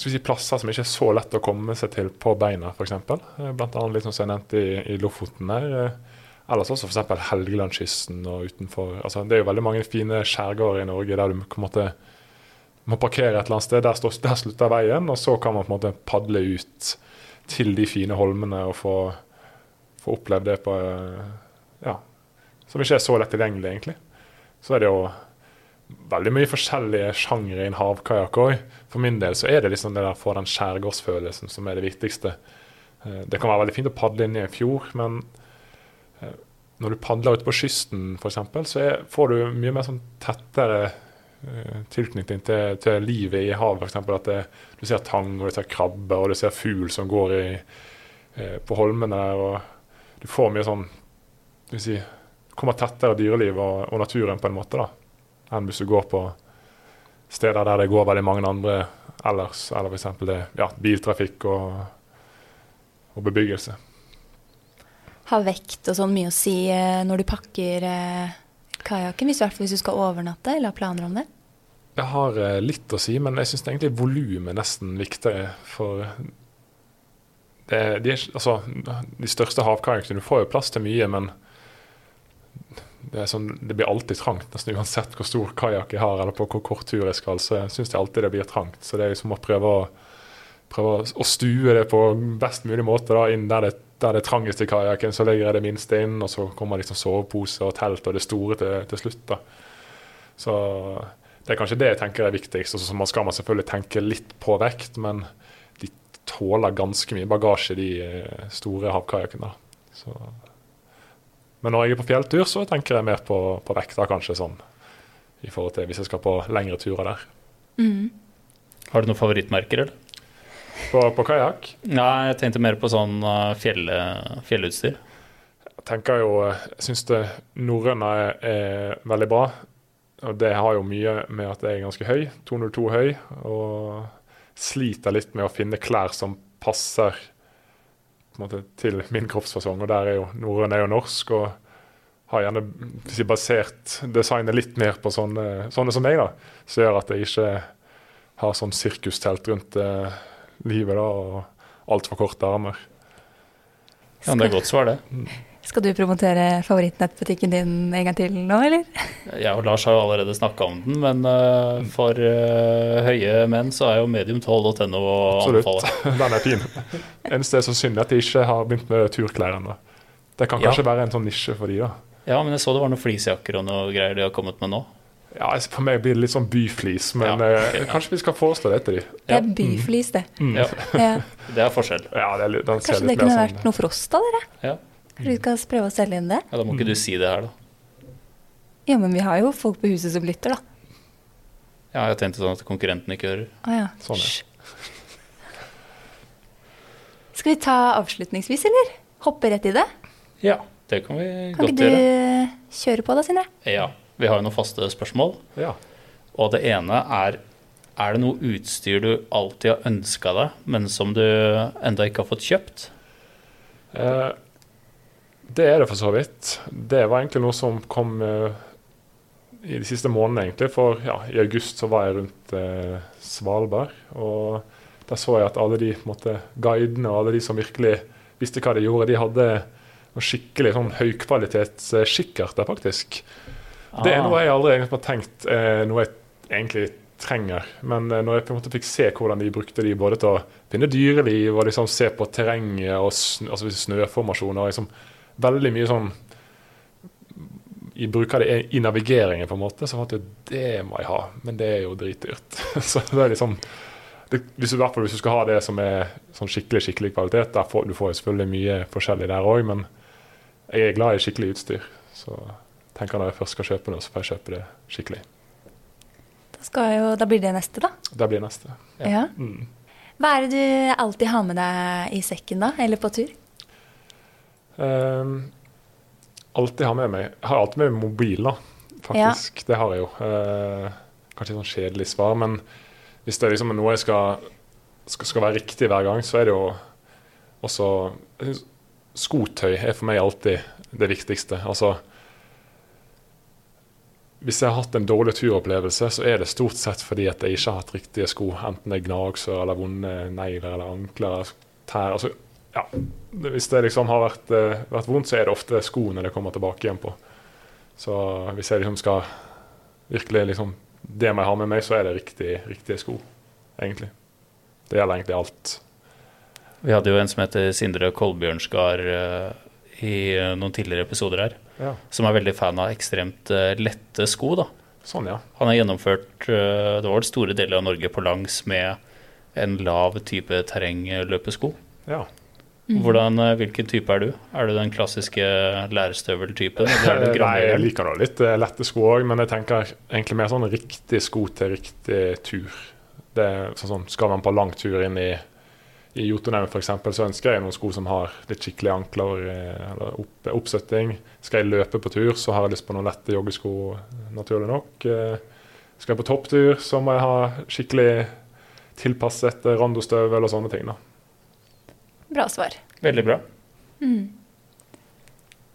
si plasser som ikke er så lett å komme seg til på beina, f.eks. Blant annet litt som jeg nevnte i, i Lofoten der. eh, Ellers også f.eks. Helgelandskysten og utenfor. Altså, det er jo veldig mange fine skjærgårder i Norge der du på en måte må parkere et eller annet sted. Der, står, der slutter veien, og så kan man på en måte padle ut til de fine holmene og få få opplevd det på eh, Ja, som ikke er så lett tilgjengelig, egentlig. Så er det jo veldig mye forskjellige sjangre en havkajakk òg. For min del så er det liksom det der for den skjærgårdsfølelsen som er det viktigste. Eh, det kan være veldig fint å padle inn i en fjord, men eh, når du padler ute på kysten f.eks., så er, får du mye mer sånn tettere uh, tilknytning til, til, livet i havet. F.eks. at det, du ser tang, og du ser krabbe, og du ser fugl som går i, på holmene der. og Du får mye sånn du si, kommer tettere dyreliv og, og, naturen på en måte da, enn hvis du går på steder der det går veldig mange andre ellers, eller f.eks. ja, biltrafikk og, og, bebyggelse. Har vekt og sånn mye å si eh, når du pakker eh, kajakken, hvis, hvis, du skal overnatte, eller har planer om det? Det har eh, litt å si, men jeg syns egentlig volumet er nesten viktigere. For det, de, altså, de største havkajakkene Du får jo plass til mye, men det, sånn, det, blir alltid trangt, nesten uansett hvor stor kajakk jeg har eller på hvor kort tur jeg skal. Så jeg alltid det blir trangt. Så det er liksom å prøve å, prøve å stue det på best mulig måte da, inn der det, der det er trangest i kajakken. Så legger jeg det minste inn, og så kommer liksom sovepose og telt og det store til, til slutt. da. Så det er kanskje det jeg tenker er viktigst. Og så skal man selvfølgelig tenke litt på vekt, men de tåler ganske mye bagasje, de eh, store havkajakkene. Så men når jeg er på fjelltur, så tenker jeg mer på, på vekta, kanskje sånn i forhold til hvis jeg skal på lengre turer der. Mm. Har du noen favorittmerker, eller? På, på kajakk? Nei, jeg tenkte mer på sånn uh, fjell, fjellutstyr. Jeg tenker jo, jeg syns norrøne er, er, veldig bra. Og det har jo mye med at jeg er ganske høy, 202 høy, og sliter litt med å finne klær som passer måte, til min kroppsfasong. Og der er jo norrøn er jo norsk, og har gjerne si, basert designet litt mer på sånne, sånne som meg, da. Som gjør at jeg ikke har sånn sirkustelt rundt eh, livet da, og altfor korte armer. Ja, det er godt svar, det. Mm. Skal du promotere favorittnettbutikken din en gang til nå, eller? Jeg og Lars har jo allerede snakka om den, men uh, for uh, høye menn så er jo medium12.no å anbefale. <laughs> den er fin. Eneste er så synd at de ikke har begynt med turklær ennå. Det kan kanskje ja. være en sånn nisje for de da. Ja, men jeg så det var noen fleecejakker og noe greier de har kommet med nå. Ja, For meg blir det litt sånn byflis, men ja, okay, ja. kanskje vi skal foreslå det til de. Det er byflis, det. Mm. Ja. Det er forskjell. Ja, det er, kanskje det kunne vært sånn, noe for oss, da, dere? Ja. Vi skal prøve å selge inn det. Ja, Da må ikke du si det her, da. Ja, men vi har jo folk på huset som lytter, da. Ja, jeg tenkte sånn at konkurrenten ikke hører. Ah, ja. Sånn, ja. Skal vi ta avslutningsvis, eller? Hoppe rett i det? Ja, det kan vi kan godt gjøre. Kan ikke du kjøre på da, Sindre? Ja. Vi har jo noen faste spørsmål. Ja. Og det ene er er det noe utstyr du alltid har ønska deg, men som du enda ikke har fått kjøpt? Eh, det er det for så vidt. Det var egentlig noe som kom uh, i de siste månedene, egentlig. For ja, i august så var jeg rundt uh, Svalbard. Og der så jeg at alle de måte, guidene og alle de som virkelig visste hva de gjorde, de hadde noen skikkelig sånn høykvalitets uh, faktisk. Ah. Det er noe jeg aldri egentlig har tenkt uh, noe jeg egentlig trenger. Men når jeg på en måte fikk se hvordan de brukte de både til å finne dyreliv og liksom se på terrenget og snø, altså snøformasjoner liksom, veldig mye sånn Jeg bruker det i navigeringen, på en måte. Så at det må jeg ha, men det er jo dritdyrt. <laughs> så det er liksom det, hvis, du, hvis du skal ha det som er sånn skikkelig skikkelig kvalitet, der får, du får selvfølgelig mye forskjellig der òg, men jeg er glad i skikkelig utstyr. Så tenker når jeg først skal kjøpe noe, så får jeg kjøpe det skikkelig. Da, jo, da blir det neste, da? Da blir det neste. Ja. ja. Mm. Hva er det du alltid har med deg i sekken, da? Eller på tur? Uh, alltid har med meg Jeg har alltid med meg mobil, da. Faktisk. Ja. Det har jeg jo. Uh, kanskje et sånn kjedelig svar, men hvis det er liksom noe jeg skal, skal, skal, være riktig hver gang, så er det jo også Skotøy er for meg alltid det viktigste. Altså hvis jeg har hatt en dårlig turopplevelse, så er det stort sett fordi at jeg ikke har hatt riktige sko. Enten det er gnagsår eller vonde negler eller ankler. Tær. Altså, ja, hvis det liksom har vært, uh, vært, vondt, så er det ofte skoene det kommer tilbake igjen på. Så hvis jeg liksom skal virkelig liksom Det jeg ha med meg, så er det riktig, riktige sko, egentlig. Det gjelder egentlig alt. Vi hadde jo en som heter Sindre Kolbjørnsgard uh, i eh, noen tidligere episoder her, Ja. som er veldig fan av ekstremt eh, lette sko. da. Sånn, ja. Han har gjennomført eh, det var store deler av Norge på langs med en lav type terrengløpesko. ja. Hvordan, eh, hvilken type er du? Er du den klassiske lærestøveltypen? er Nei, jeg liker da litt eh, lette sko òg, men jeg tenker egentlig mer sånn riktig sko til riktig tur. Det sånn, Skal man på lang tur inn i, i Jotunheimen f.eks., så ønsker jeg noen sko som har litt skikkelige ankler eh, eller opp, oppsetting. Skal jeg løpe på tur, så har jeg lyst på noen lette joggesko, naturlig nok. Eh, Skal jeg på topptur, så må jeg ha skikkelig tilpasset eh, randostøvel og sånne ting. da. Bra svar. Veldig bra. Mm.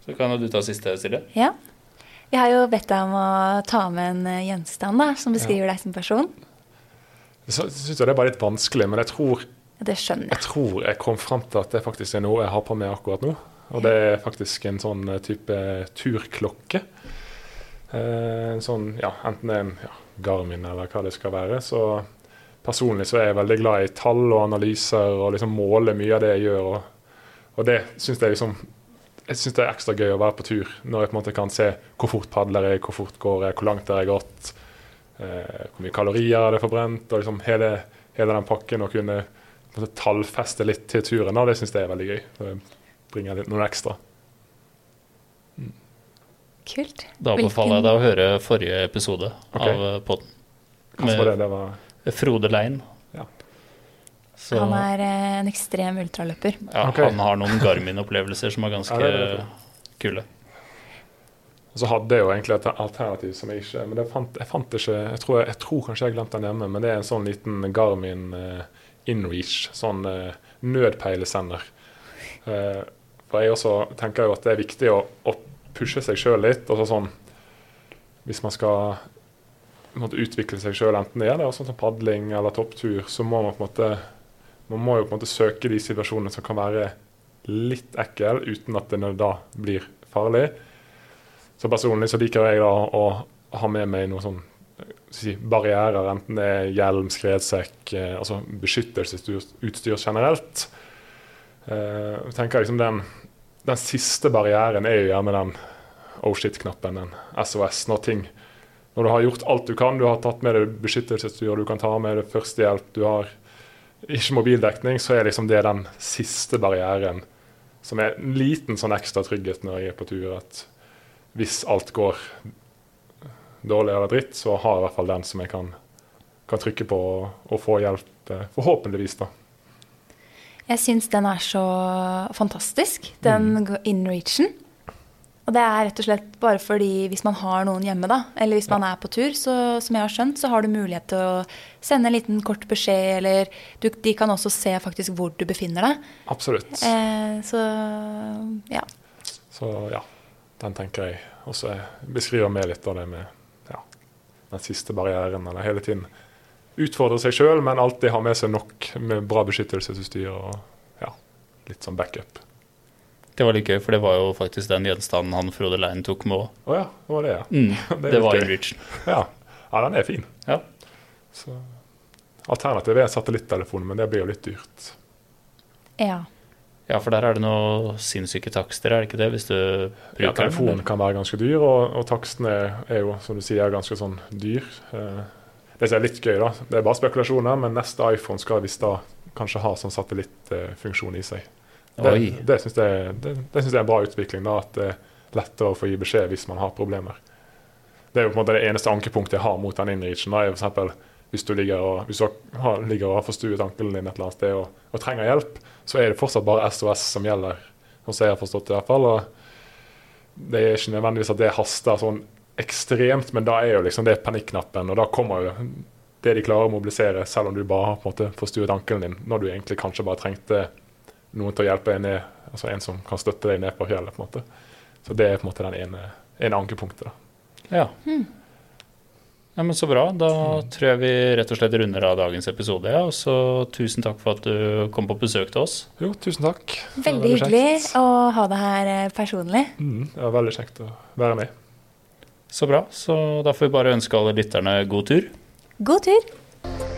Så kan jo du ta siste, Silje. Ja. Vi har jo bedt deg om å ta med en eh, gjenstand da, som beskriver deg som person. Så synes jeg det er bare litt vanskelig, men jeg tror Det skjønner Jeg jeg. tror jeg kom fram til at det faktisk er noe jeg har på meg akkurat nå. Og det er faktisk en sånn eh, type turklokke. Eh, en sånn, ja, enten det er en ja, Garmin eller hva det skal være. Så personlig så er jeg veldig glad i tall og analyser og liksom måle mye av det jeg gjør. Og, og det syns jeg liksom jeg syns det er ekstra gøy å være på tur når jeg på en måte kan se hvor fort padler jeg, hvor fort går jeg, hvor langt har jeg gått, eh, hvor mye kalorier er det forbrent, og liksom hele, hele den pakken. Å kunne på en måte, tallfeste litt til turen, og det syns jeg er veldig gøy. Det bringer litt noen ekstra. Kult. Da anbefaler jeg deg å høre forrige episode okay. av eh, podden. Hva var det? Det var Frode Lein. Ja. Så, Han er eh, en ekstrem ultraløper. ja, okay. han har noen Garmin-opplevelser som er ganske Ja, det er det. kule. Og så hadde jeg jo egentlig et alternativ som jeg ikke Men det fant, jeg fant ikke jeg tror, jeg tror kanskje jeg glemte den hjemme, men det er en sånn liten Garmin uh, InReach, sånn uh, nødpeilesender. Uh, for jeg også tenker jo at det er viktig å, å pushe seg sjøl litt. og så sånn Hvis man skal måte, utvikle seg sjøl, enten det er sånn som padling eller topptur, så må man på en måte man må jo på en måte søke de situasjonene som kan være litt ekkel, uten at det da blir farlig. Så personlig så liker jeg da å ha med meg noen sånn si, barrierer, enten det er hjelm, skredsekk, eh, altså beskyttelsesutstyr generelt. Eh, jeg tenker liksom den, den siste barrieren er jo gjerne den oh shit-knappen, den SOS, når ting Når du har gjort alt du kan, du har tatt med deg beskyttelsesutstyr, du kan ta med deg førstehjelp, du har ikke mobildekning, så er liksom det den siste barrieren som er en liten sånn ekstra trygghet når jeg er på tur. at hvis alt går dårlig eller dritt, så har jeg i hvert fall den som jeg kan, kan trykke på og, og få hjelp, eh, forhåpentligvis. da. Jeg syns den er så fantastisk, den mm. inreachen. Og det er rett og slett bare fordi hvis man har noen hjemme, da, eller hvis man er på tur, så som jeg har skjønt, så har du mulighet til å sende en liten kort beskjed, eller du, de kan også se faktisk hvor du befinner deg. Absolutt. Eh, så ja. Så ja, den tenker jeg også beskriver med litt av det med ja, den siste barrieren, eller hele tiden utfordre seg sjøl, men alltid ha med seg nok med bra beskyttelsesutstyr og ja, litt sånn backup. Det var litt gøy, for det var jo faktisk den gjenstanden han Frode Lein tok med òg. Oh, ja, det var det, ja. Mm, <laughs> Det er det var gøy. InReachen. <laughs> Ja, ja den er fin. Ja. Så Alternativet er satellittelefon, men det blir jo litt dyrt. ja. ja, for der er det noen sinnssyke takster, er det ikke det? Hvis du bruker Ja, telefonen kan være ganske dyr, og, og takstene er jo, som du sier, ganske sånn dyr. Eh, det som er litt gøy, da, det er bare spekulasjoner, men neste iPhone skal visst da kanskje ha sånn satellittfunksjon i seg. Det, Oi. det syns jeg, det, det synes jeg er en bra utvikling, da, at det er lettere å få gi beskjed hvis man har problemer. Det er jo på en måte det eneste ankepunktet jeg har mot den innreachen. er for eksempel Hvis du ligger og, hvis du har, ligger og har forstuet ankelen din et eller annet sted og, og trenger hjelp, så er det fortsatt bare SOS som gjelder, sånn som jeg har forstått det i hvert fall. Og det er ikke nødvendigvis at det haster sånn ekstremt, men da er jo liksom det panikknappen, og da kommer jo det de klarer å mobilisere, selv om du bare har på en måte forstuet ankelen din, når du egentlig kanskje bare trengte noen til å hjelpe deg ned, altså en som kan støtte deg ned på fjellet. på en måte. Så det er på en måte den ene, ene ankepunktet. da. Ja. ja, men så bra. Da tror jeg vi rett og slett runder av dagens episode. Ja. Og så tusen takk for at du kom på besøk til oss. Jo, tusen takk. Veldig hyggelig å ha deg her eh, personlig. Mm, det var veldig kjekt å være med. Så bra. Så da får vi bare ønske alle lytterne god tur. God tur!